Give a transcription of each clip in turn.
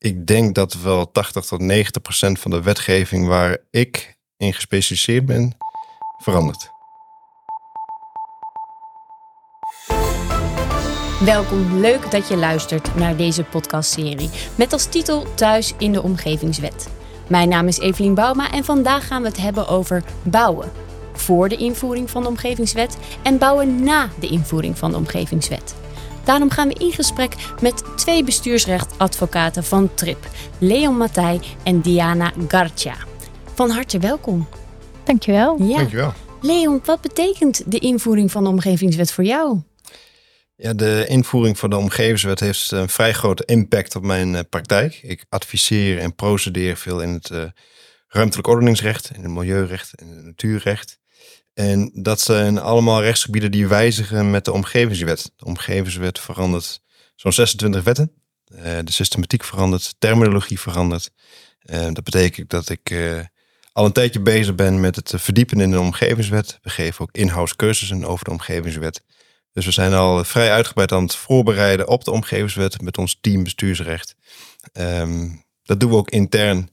Ik denk dat wel 80 tot 90 procent van de wetgeving waar ik in gespecialiseerd ben, verandert. Welkom, leuk dat je luistert naar deze podcastserie met als titel Thuis in de Omgevingswet. Mijn naam is Evelien Bouma en vandaag gaan we het hebben over bouwen. Voor de invoering van de Omgevingswet en bouwen na de invoering van de Omgevingswet. Daarom gaan we in gesprek met twee bestuursrechtadvocaten van TRIP, Leon Matthij en Diana Garcia. Van harte welkom. Dankjewel. Ja. Dankjewel. Leon, wat betekent de invoering van de Omgevingswet voor jou? Ja, de invoering van de omgevingswet heeft een vrij grote impact op mijn eh, praktijk. Ik adviseer en procedeer veel in het uh, ruimtelijk ordeningsrecht, in het milieurecht en het natuurrecht. En dat zijn allemaal rechtsgebieden die wijzigen met de omgevingswet. De omgevingswet verandert zo'n 26 wetten. Uh, de systematiek verandert, terminologie verandert. dat betekent dat ik al een tijdje bezig ben met het verdiepen in de omgevingswet. We geven ook in-house cursussen over de omgevingswet. Dus we zijn al vrij uitgebreid aan het voorbereiden op de omgevingswet met ons team bestuursrecht. Um, dat doen we ook intern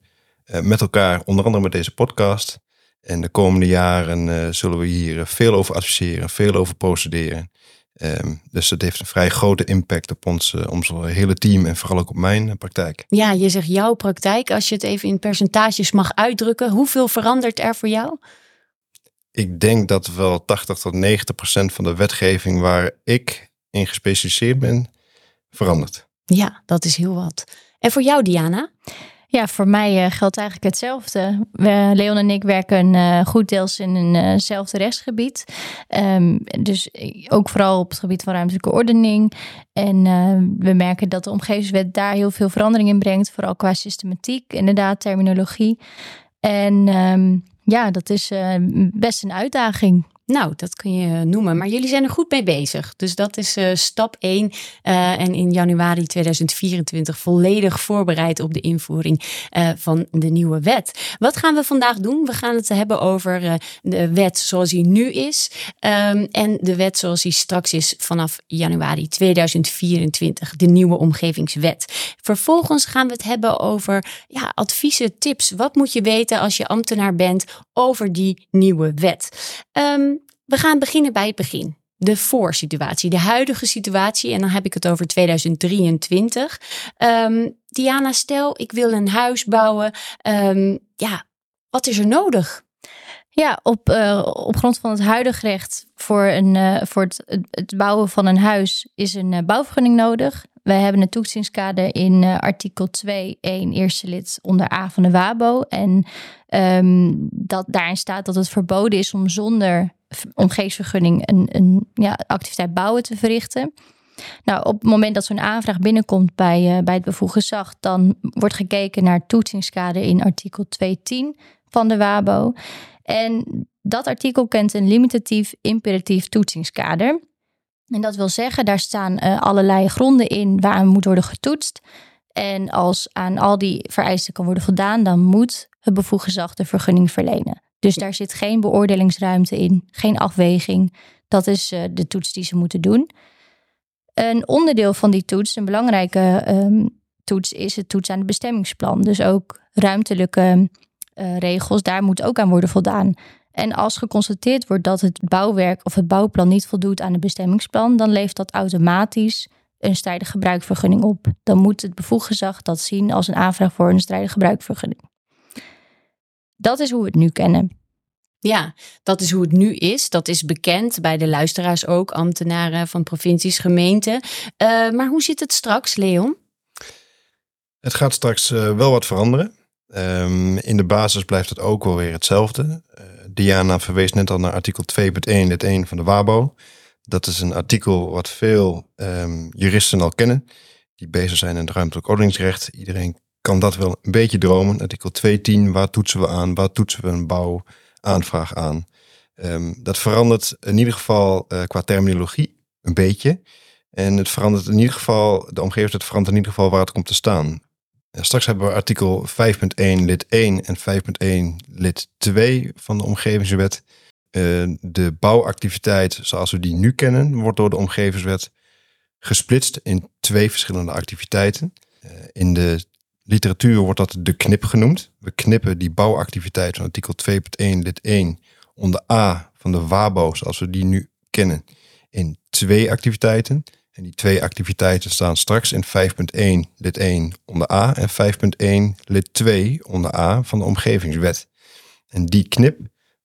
met elkaar, onder andere met deze podcast. En de komende jaren uh, zullen we hier veel over adviseren, veel over procederen. Um, dus dat heeft een vrij grote impact op ons, uh, ons hele team en vooral ook op mijn praktijk. Ja, je zegt jouw praktijk. Als je het even in percentages mag uitdrukken, hoeveel verandert er voor jou? ik denk dat wel 80 tot 90 procent van de wetgeving waar ik in gespecialiseerd ben, verandert. Ja, dat is heel wat. En voor jou, Diana? Ja, voor mij uh, geldt eigenlijk hetzelfde. Leon en ik werken uh, goed deels in eenzelfde uh rechtsgebied. Um, dus ook vooral op het gebied van ruimtelijke ordening. En we merken dat de omgevingswet daar heel veel verandering in brengt. Vooral qua systematiek, inderdaad, terminologie. En um, ja, dat is best een uitdaging. Nou, dat kun je noemen. Maar jullie zijn er goed mee bezig. Dus dat is uh, stap 1. Uh, en in januari 2024 volledig voorbereid op de invoering van de nieuwe wet. Wat gaan we vandaag doen? We gaan het hebben over de wet zoals die nu is. Um, en de wet zoals die straks is vanaf januari 2024. De nieuwe omgevingswet. Vervolgens gaan we het hebben over ja, adviezen, tips. Wat moet je weten als je ambtenaar bent over die nieuwe wet? Um, we gaan beginnen bij het begin. De voorsituatie, de huidige situatie. En dan heb ik het over 2023. Um, Diana, stel ik wil een huis bouwen. Um, ja, wat is er nodig? Ja, op, uh, op grond van het huidige recht voor, een, uh, voor het, het, bouwen van een huis is een uh, bouwvergunning nodig. We hebben een toetsingskader in artikel 2.1 eerste lid onder A van de WABO. En um, dat, daarin staat dat het verboden is om zonder omgevingsvergunning een, een ja, activiteit bouwen te verrichten. Nou, op het moment dat zo'n aanvraag binnenkomt bij, uh, bij het bevoegd gezag, dan wordt gekeken naar toetsingskader in artikel 210 van de WABO. En dat artikel kent een limitatief imperatief toetsingskader. En dat wil zeggen, daar staan uh, allerlei gronden in waaraan moet worden getoetst. En als aan al die vereisten kan worden voldaan, dan moet het bevoegd gezag de vergunning verlenen. Dus daar zit geen beoordelingsruimte in, geen afweging. Dat is uh, de toets die ze moeten doen. Een onderdeel van die toets, een belangrijke um, toets, is het toets aan het bestemmingsplan. Dus ook ruimtelijke uh, regels, daar moet ook aan worden voldaan. En als geconstateerd wordt dat het bouwwerk of het bouwplan niet voldoet aan het bestemmingsplan, dan levert dat automatisch een strijdig gebruikvergunning op. Dan moet het bevoegd gezag dat zien als een aanvraag voor een strijdig gebruikvergunning. Dat is hoe we het nu kennen. Ja, dat is hoe het nu is. Dat is bekend bij de luisteraars ook, ambtenaren van provincies, gemeenten. Uh, maar hoe zit het straks, Leon? Het gaat straks uh, wel wat veranderen. Um, in de basis blijft het ook wel weer hetzelfde. Uh, Diana verwees net al naar artikel 2.1, lid 1 van de WABO. Dat is een artikel wat veel um, juristen al kennen, die bezig zijn in het ruimtelijk ordeningsrecht. Iedereen kan dat wel een beetje dromen. Artikel 210, waar toetsen we aan? Waar toetsen we een bouwaanvraag aan? Um, dat verandert in ieder geval uh, qua terminologie een beetje. En het verandert in ieder geval, de omgevingswet verandert in ieder geval waar het komt te staan. En straks hebben we artikel 5.1 lid 1 en 5.1 lid 2 van de omgevingswet. Uh, de bouwactiviteit zoals we die nu kennen, wordt door de omgevingswet gesplitst in twee verschillende activiteiten. In de literatuur wordt dat de knip genoemd. We knippen die bouwactiviteit van artikel 2.1 lid 1 onder A van de WABO, zoals we die nu kennen, in twee activiteiten. En die twee activiteiten staan straks in 5.1 lid 1 onder A en 5.1 lid 2 onder A van de omgevingswet. En die knip,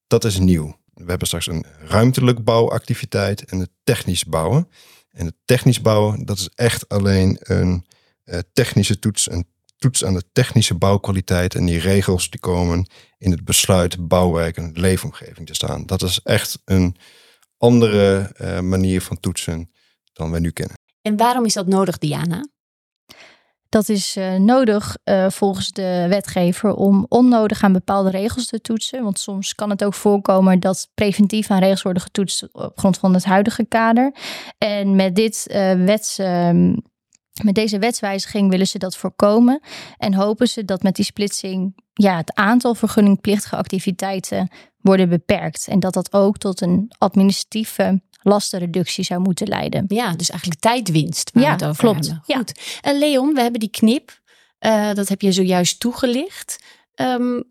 dat is nieuw. We hebben straks een ruimtelijk bouwactiviteit en het technisch bouwen. En het technisch bouwen, dat is echt alleen een uh, technische toets, toets aan de technische bouwkwaliteit. En die regels die komen in het besluit bouwwerk en leefomgeving te staan. Dat is echt een andere uh, manier van toetsen dan wij nu kennen. En waarom is dat nodig, Diana? Dat is uh, nodig uh, volgens de wetgever om onnodig aan bepaalde regels te toetsen. Want soms kan het ook voorkomen dat preventief aan regels worden getoetst op grond van het huidige kader. En met dit uh, wets. Met deze wetswijziging willen ze dat voorkomen en hopen ze dat met die splitsing ja, het aantal vergunningplichtige activiteiten worden beperkt en dat dat ook tot een administratieve lastenreductie zou moeten leiden. Ja, dus eigenlijk tijdwinst waar ja, we het over klopt. hebben. Goed. En Leon, we hebben die knip. Uh, dat heb je zojuist toegelicht. Um,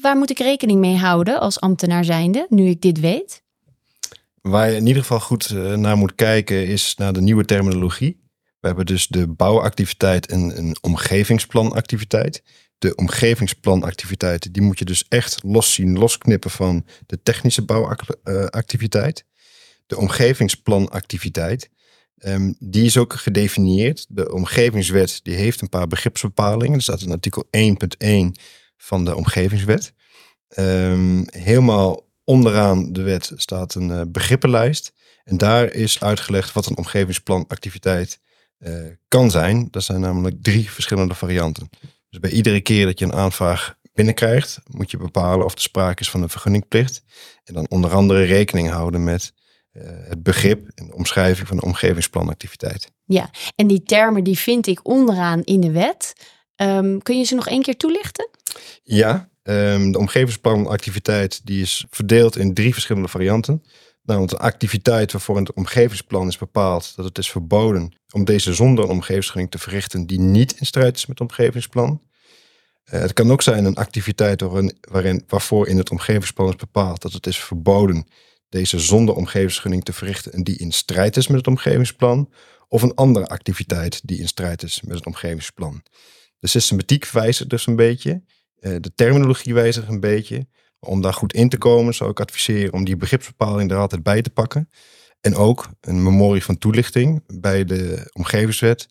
waar moet ik rekening mee houden als ambtenaar zijnde, nu ik dit weet? Waar je in ieder geval goed uh, naar moet kijken is naar de nieuwe terminologie. We hebben dus de bouwactiviteit en een omgevingsplanactiviteit. De omgevingsplanactiviteit, die moet je dus echt los zien, losknippen van de technische bouwactiviteit. De omgevingsplanactiviteit, um, die is ook gedefinieerd. De omgevingswet die heeft een paar begripsbepalingen. Er staat in artikel 1.1 van de omgevingswet. Um, helemaal onderaan de wet staat een uh, begrippenlijst. En daar is uitgelegd wat een omgevingsplanactiviteit kan zijn. Dat zijn namelijk drie verschillende varianten. Dus bij iedere keer dat je een aanvraag binnenkrijgt, moet je bepalen of er sprake is van een vergunningplicht. En dan onder andere rekening houden met uh, het begrip en de omschrijving van de omgevingsplanactiviteit. Ja, en die termen die vind ik onderaan in de wet. Um, kun je ze nog één keer toelichten? Ja, um, de omgevingsplanactiviteit die is verdeeld in drie verschillende varianten. Namelijk een activiteit waarvoor in het omgevingsplan is bepaald dat het is verboden om deze zonder een omgevingsvergunning te verrichten die niet in strijd is met het omgevingsplan. Uh, het kan ook zijn een activiteit waarin, waarin, waarvoor in het omgevingsplan is bepaald dat het is verboden deze zonder omgevingsvergunning te verrichten en die in strijd is met het omgevingsplan. Of een andere activiteit die in strijd is met het omgevingsplan. De systematiek wijzigt dus een beetje. Uh, de terminologie wijzigt een beetje. Om daar goed in te komen zou ik adviseren om die begripsbepaling er altijd bij te pakken. En ook een memorie van toelichting bij de omgevingswet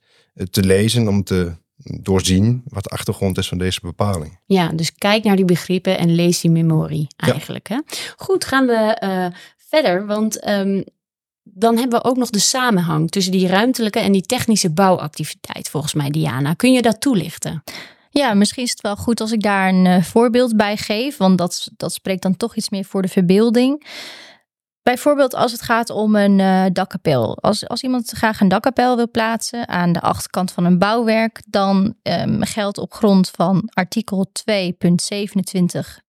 te lezen om te doorzien wat de achtergrond is van deze bepaling. Ja, dus kijk naar die begrippen en lees die memorie eigenlijk. Ja. Hè? Goed, gaan we uh, verder, want um, dan hebben we ook nog de samenhang tussen die ruimtelijke en die technische bouwactiviteit, volgens mij, Diana. Kun je dat toelichten? Ja, misschien is het wel goed als ik daar een uh, voorbeeld bij geef, want dat, dat spreekt dan toch iets meer voor de verbeelding. Bijvoorbeeld als het gaat om een uh, dakkapel. Als, als iemand graag een dakkapel wil plaatsen aan de achterkant van een bouwwerk, dan um, geldt op grond van artikel 2.27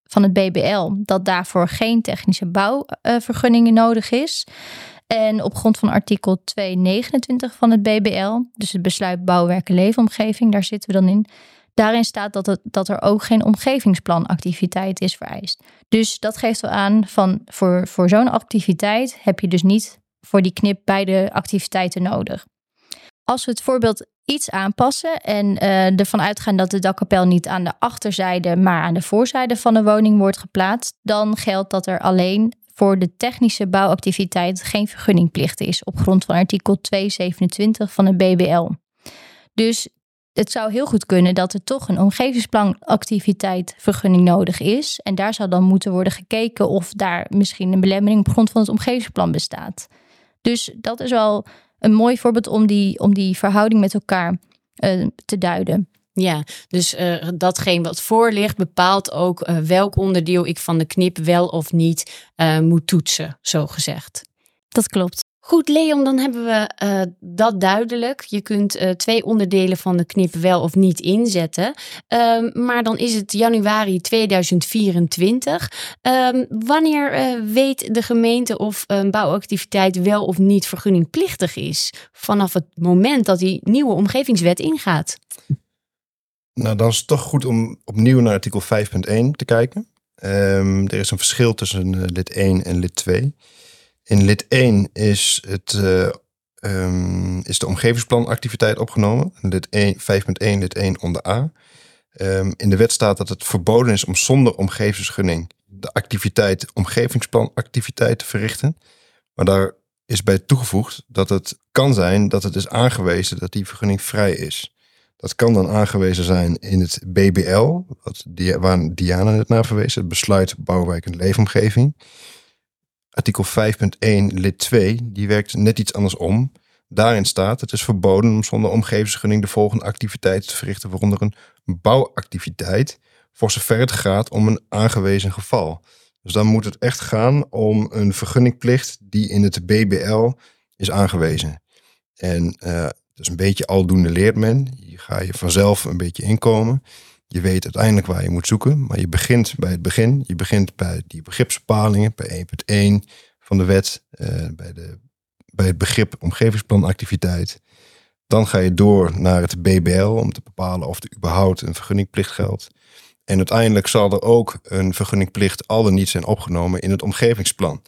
van het BBL dat daarvoor geen technische bouwvergunningen nodig is. En op grond van artikel 229 van het BBL, dus het besluit bouwwerken leefomgeving, daar zitten we dan in. Daarin staat dat, het, dat er ook geen omgevingsplanactiviteit is vereist. Dus dat geeft wel aan van voor, voor zo'n activiteit heb je dus niet voor die knip beide activiteiten nodig. Als we het voorbeeld iets aanpassen en uh, ervan uitgaan dat de dakkapel niet aan de achterzijde, maar aan de voorzijde van de woning wordt geplaatst, dan geldt dat er alleen voor de technische bouwactiviteit geen vergunningplicht is op grond van artikel 227 van het BBL. Dus het zou heel goed kunnen dat er toch een omgevingsplanactiviteit vergunning nodig is. En daar zou dan moeten worden gekeken of daar misschien een belemmering op grond van het omgevingsplan bestaat. Dus dat is wel een mooi voorbeeld om die, om die verhouding met elkaar uh, te duiden. Ja, dus uh, datgene wat voor ligt bepaalt ook uh, welk onderdeel ik van de knip wel of niet moet toetsen, zo gezegd. Dat klopt. Goed, Leon, dan hebben we uh, dat duidelijk. Je kunt uh, twee onderdelen van de knip wel of niet inzetten. Um, maar dan is het januari 2024. Um, wanneer uh, weet de gemeente of een bouwactiviteit wel of niet vergunningplichtig is? Vanaf het moment dat die nieuwe omgevingswet ingaat. Nou, dan is het toch goed om opnieuw naar artikel 5.1 te kijken. Ehm, er is een verschil tussen lid 1 en lid 2. In lid 1 is, het, uh, um, is de omgevingsplanactiviteit opgenomen. Lid 5.1, lid 1 onder A. Um, in de wet staat dat het verboden is om zonder omgevingsgunning de activiteit omgevingsplanactiviteit te verrichten. Maar daar is bij toegevoegd dat het kan zijn dat het is aangewezen dat die vergunning vrij is. Dat kan dan aangewezen zijn in het BBL, wat, waar Diana net naar verwees, het besluit bouwwijk en leefomgeving. Artikel 5.1 lid 2, die werkt net iets andersom. Daarin staat: het is verboden om zonder omgevingsvergunning de volgende activiteiten te verrichten, waaronder een bouwactiviteit, voor zover het gaat om een aangewezen geval. Dus dan moet het echt gaan om een vergunningplicht die in het BBL is aangewezen. En uh, dus een beetje aldoende leert men. Je ga je vanzelf een beetje inkomen. Je weet uiteindelijk waar je moet zoeken, maar je begint bij het begin. Je begint bij die begripsbepalingen, bij 1.1 van de wet, uh, bij, de, bij het begrip omgevingsplanactiviteit. Dan ga je door naar het BBL om te bepalen of er überhaupt een vergunningplicht geldt. En uiteindelijk zal er ook een vergunningplicht al dan niet zijn opgenomen in het omgevingsplan.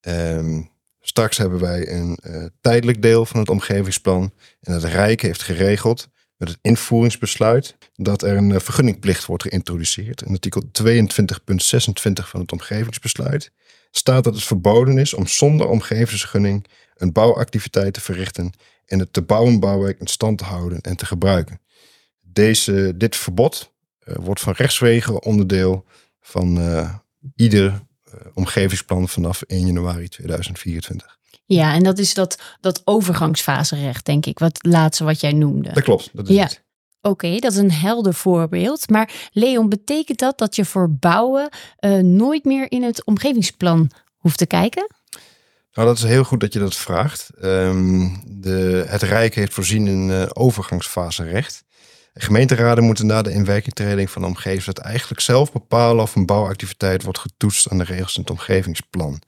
Um, straks hebben wij een uh, tijdelijk deel van het omgevingsplan. En het Rijk heeft geregeld met het invoeringsbesluit dat er een uh, vergunningplicht wordt geïntroduceerd. In artikel 22.26 van het omgevingsbesluit staat dat het verboden is om zonder omgevingsvergunning een bouwactiviteit te verrichten en het te bouwen bouwwerk in stand te houden en te gebruiken. Deze, dit verbod uh, wordt van rechtswegen onderdeel van uh, ieder omgevingsplan vanaf 1 januari 2024. Ja, en dat is dat, dat overgangsfaserecht, denk ik, wat laatste wat jij noemde. Dat klopt, dat is ja. het. Oké, okay, dat is een helder voorbeeld. Maar Leon, betekent dat dat je voor bouwen nooit meer in het omgevingsplan hoeft te kijken? Nou, dat is heel goed dat je dat vraagt. Um, de, het Rijk heeft voorzien in uh, overgangsfaserecht. Gemeenteraden moeten na de inwerkingtreding van de omgevingswet eigenlijk zelf bepalen of een bouwactiviteit wordt getoetst aan de regels in het omgevingsplan.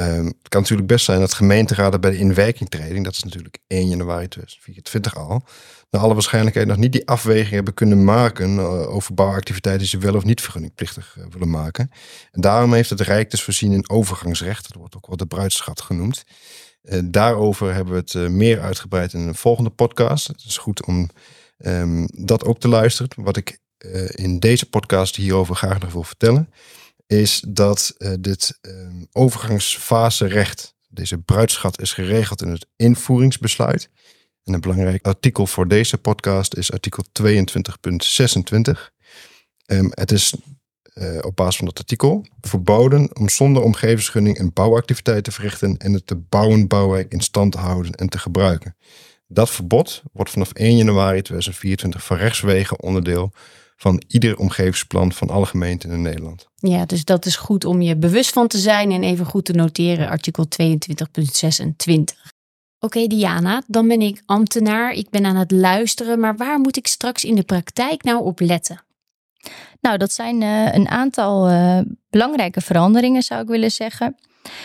Um, het kan natuurlijk best zijn dat gemeenteraden bij de inwerkingtreding, dat is natuurlijk 1 januari 2024 al, naar alle waarschijnlijkheid nog niet die afweging hebben kunnen maken uh, over bouwactiviteiten die ze wel of niet vergunningplichtig uh, willen maken. En daarom heeft het Rijk dus voorzien in overgangsrecht, dat wordt ook wel de bruidschat genoemd. Uh, daarover hebben we het meer uitgebreid in een volgende podcast. Het is goed om um, dat ook te luisteren. Wat ik in deze podcast hierover graag nog wil vertellen, is dat uh, dit um, overgangsfaserecht, deze bruidschat, is geregeld in het invoeringsbesluit. En een belangrijk artikel voor deze podcast is artikel 22.26. Um, het is uh, op basis van dat artikel verboden om zonder omgevingsgunning een bouwactiviteit te verrichten en het te bouwen bouwwerk in stand te houden en te gebruiken. Dat verbod wordt vanaf 1 januari 2024 van rechtswegen onderdeel van ieder omgevingsplan van alle gemeenten in Nederland. Ja, dus dat is goed om je bewust van te zijn en even goed te noteren, artikel 22.26. Oké, okay, Diana, dan ben ik ambtenaar, ik ben aan het luisteren, maar waar moet ik straks in de praktijk nou op letten? Nou, dat zijn uh, een aantal uh, belangrijke veranderingen, zou ik willen zeggen.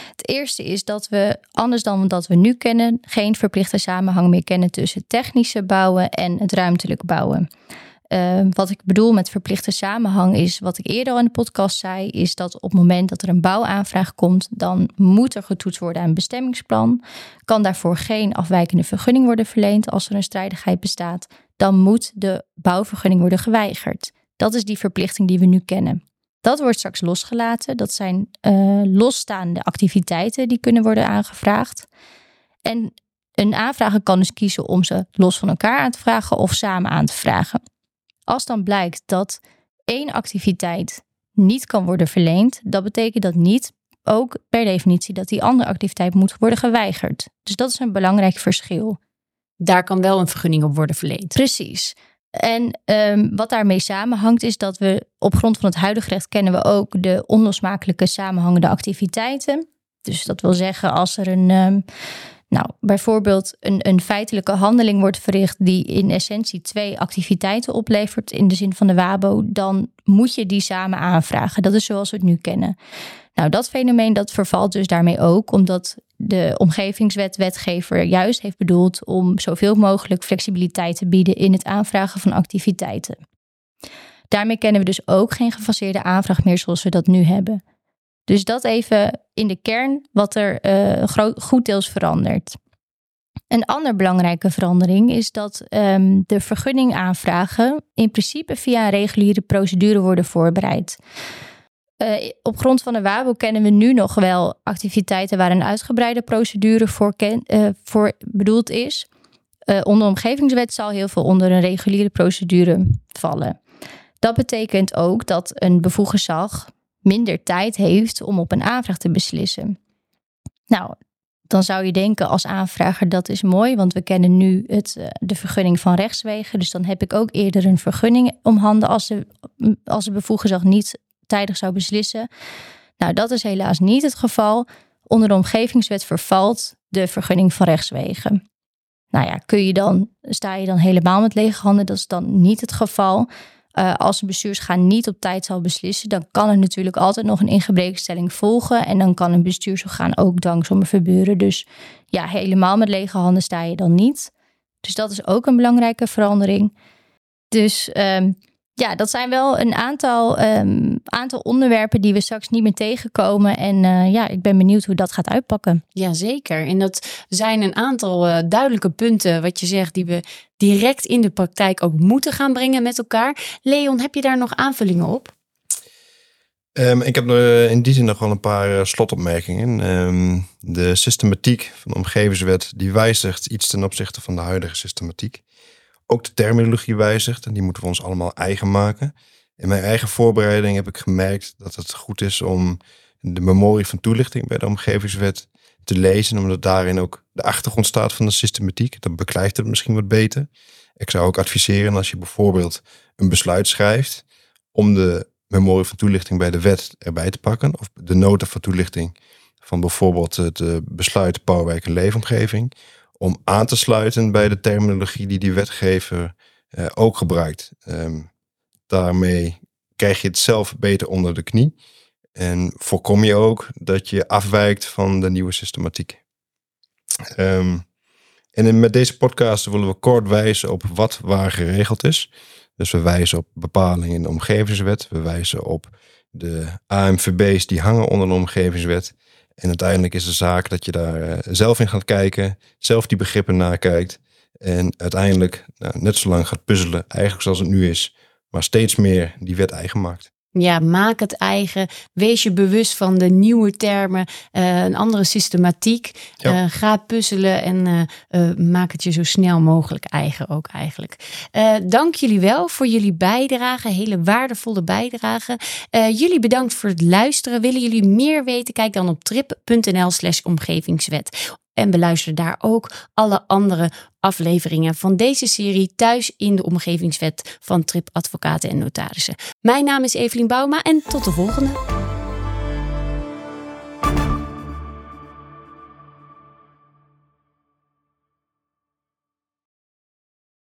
Het eerste is dat we, anders dan dat we nu kennen, geen verplichte samenhang meer kennen tussen technische bouwen en het ruimtelijk bouwen. Uh, wat ik bedoel met verplichte samenhang is, wat ik eerder al in de podcast zei, is dat op het moment dat er een bouwaanvraag komt, dan moet er getoetst worden aan een bestemmingsplan. Kan daarvoor geen afwijkende vergunning worden verleend als er een strijdigheid bestaat, dan moet de bouwvergunning worden geweigerd. Dat is die verplichting die we nu kennen. Dat wordt straks losgelaten. Dat zijn uh, losstaande activiteiten die kunnen worden aangevraagd. En een aanvrager kan dus kiezen om ze los van elkaar aan te vragen of samen aan te vragen. Als dan blijkt dat één activiteit niet kan worden verleend, dan betekent dat niet ook per definitie dat die andere activiteit moet worden geweigerd. Dus dat is een belangrijk verschil. Daar kan wel een vergunning op worden verleend. Precies. En um, wat daarmee samenhangt is dat we op grond van het huidige recht kennen we ook de onlosmakelijke samenhangende activiteiten. Dus dat wil zeggen als er een, um, nou bijvoorbeeld een, een feitelijke handeling wordt verricht die in essentie twee activiteiten oplevert in de zin van de WABO, dan moet je die samen aanvragen. Dat is zoals we het nu kennen. Nou, dat fenomeen dat vervalt dus daarmee ook, omdat de omgevingswetwetgever juist heeft bedoeld om zoveel mogelijk flexibiliteit te bieden in het aanvragen van activiteiten. Daarmee kennen we dus ook geen gefaseerde aanvraag meer zoals we dat nu hebben. Dus dat even in de kern wat er uh, goed deels verandert. Een andere belangrijke verandering is dat um, de vergunningaanvragen in principe via een reguliere procedure worden voorbereid. Uh, op grond van de WABO kennen we nu nog wel activiteiten waar een uitgebreide procedure voor, uh, voor bedoeld is. Onder omgevingswet zal heel veel onder een reguliere procedure vallen. Dat betekent ook dat een bevoegd gezag minder tijd heeft om op een aanvraag te beslissen. Nou, dan zou je denken als aanvrager dat is mooi, want we kennen nu het, de vergunning van rechtswegen. Dus dan heb ik ook eerder een vergunning om handen als de, als de bevoegd gezag niet tijdig zou beslissen. Nou, dat is helaas niet het geval. Onder de omgevingswet vervalt de vergunning van rechtswegen. Nou ja, kun je dan, sta je dan helemaal met lege handen? Dat is dan niet het geval. Uh, als een bestuursgaan niet op tijd zal beslissen, dan kan er natuurlijk altijd nog een ingebrekenstelling volgen. En dan kan een bestuursorgaan ook dwangsom verbeuren. Dus ja, helemaal met lege handen sta je dan niet. Dus dat is ook een belangrijke verandering. Dus um, ja, dat zijn wel een aantal, um, aantal onderwerpen die we straks niet meer tegenkomen. En uh, ja, ik ben benieuwd hoe dat gaat uitpakken. Jazeker. En dat zijn een aantal uh, duidelijke punten, wat je zegt, die we direct in de praktijk ook moeten gaan brengen met elkaar. Leon, heb je daar nog aanvullingen op? Um, ik heb er in die zin nog wel een paar uh, slotopmerkingen. Um, de systematiek van de omgevingswet die wijzigt iets ten opzichte van de huidige systematiek ook de terminologie wijzigt. En die moeten we ons allemaal eigen maken. In mijn eigen voorbereiding heb ik gemerkt dat het goed is om de memorie van toelichting bij de omgevingswet te lezen. Omdat daarin ook de achtergrond staat van de systematiek. Dat beklijft het misschien wat beter. Ik zou ook adviseren als je bijvoorbeeld een besluit schrijft om de memorie van toelichting bij de wet erbij te pakken. Of de nota van toelichting van bijvoorbeeld het eh, besluit Powerwijk en Leefomgeving om aan te sluiten bij de terminologie die die wetgever uh, ook gebruikt. Um, daarmee krijg je het zelf beter onder de knie en voorkom je ook dat je afwijkt van de nieuwe systematiek. Um, en met deze podcast willen we kort wijzen op wat waar geregeld is. Dus we wijzen op bepalingen in de omgevingswet. We wijzen op de AMVB's die hangen onder de omgevingswet. En uiteindelijk is de zaak dat je daar uh, zelf in gaat kijken, zelf die begrippen nakijkt. En uiteindelijk nou, net zo lang gaat puzzelen, eigenlijk zoals het nu is, maar steeds meer die wet eigen maakt. Ja, maak het eigen. Wees je bewust van de nieuwe termen, uh, een andere systematiek. Ja. Uh, ga puzzelen en uh, maak het je zo snel mogelijk eigen ook eigenlijk. dank jullie wel voor jullie bijdrage, hele waardevolle bijdrage. jullie bedankt voor het luisteren. Willen jullie meer weten? Kijk dan op trip.nl slash omgevingswet. En beluister daar ook alle andere afleveringen van deze serie thuis in de omgevingswet van Trip Advocaten en Notarissen. Mijn naam is Evelien Bouma en tot de volgende.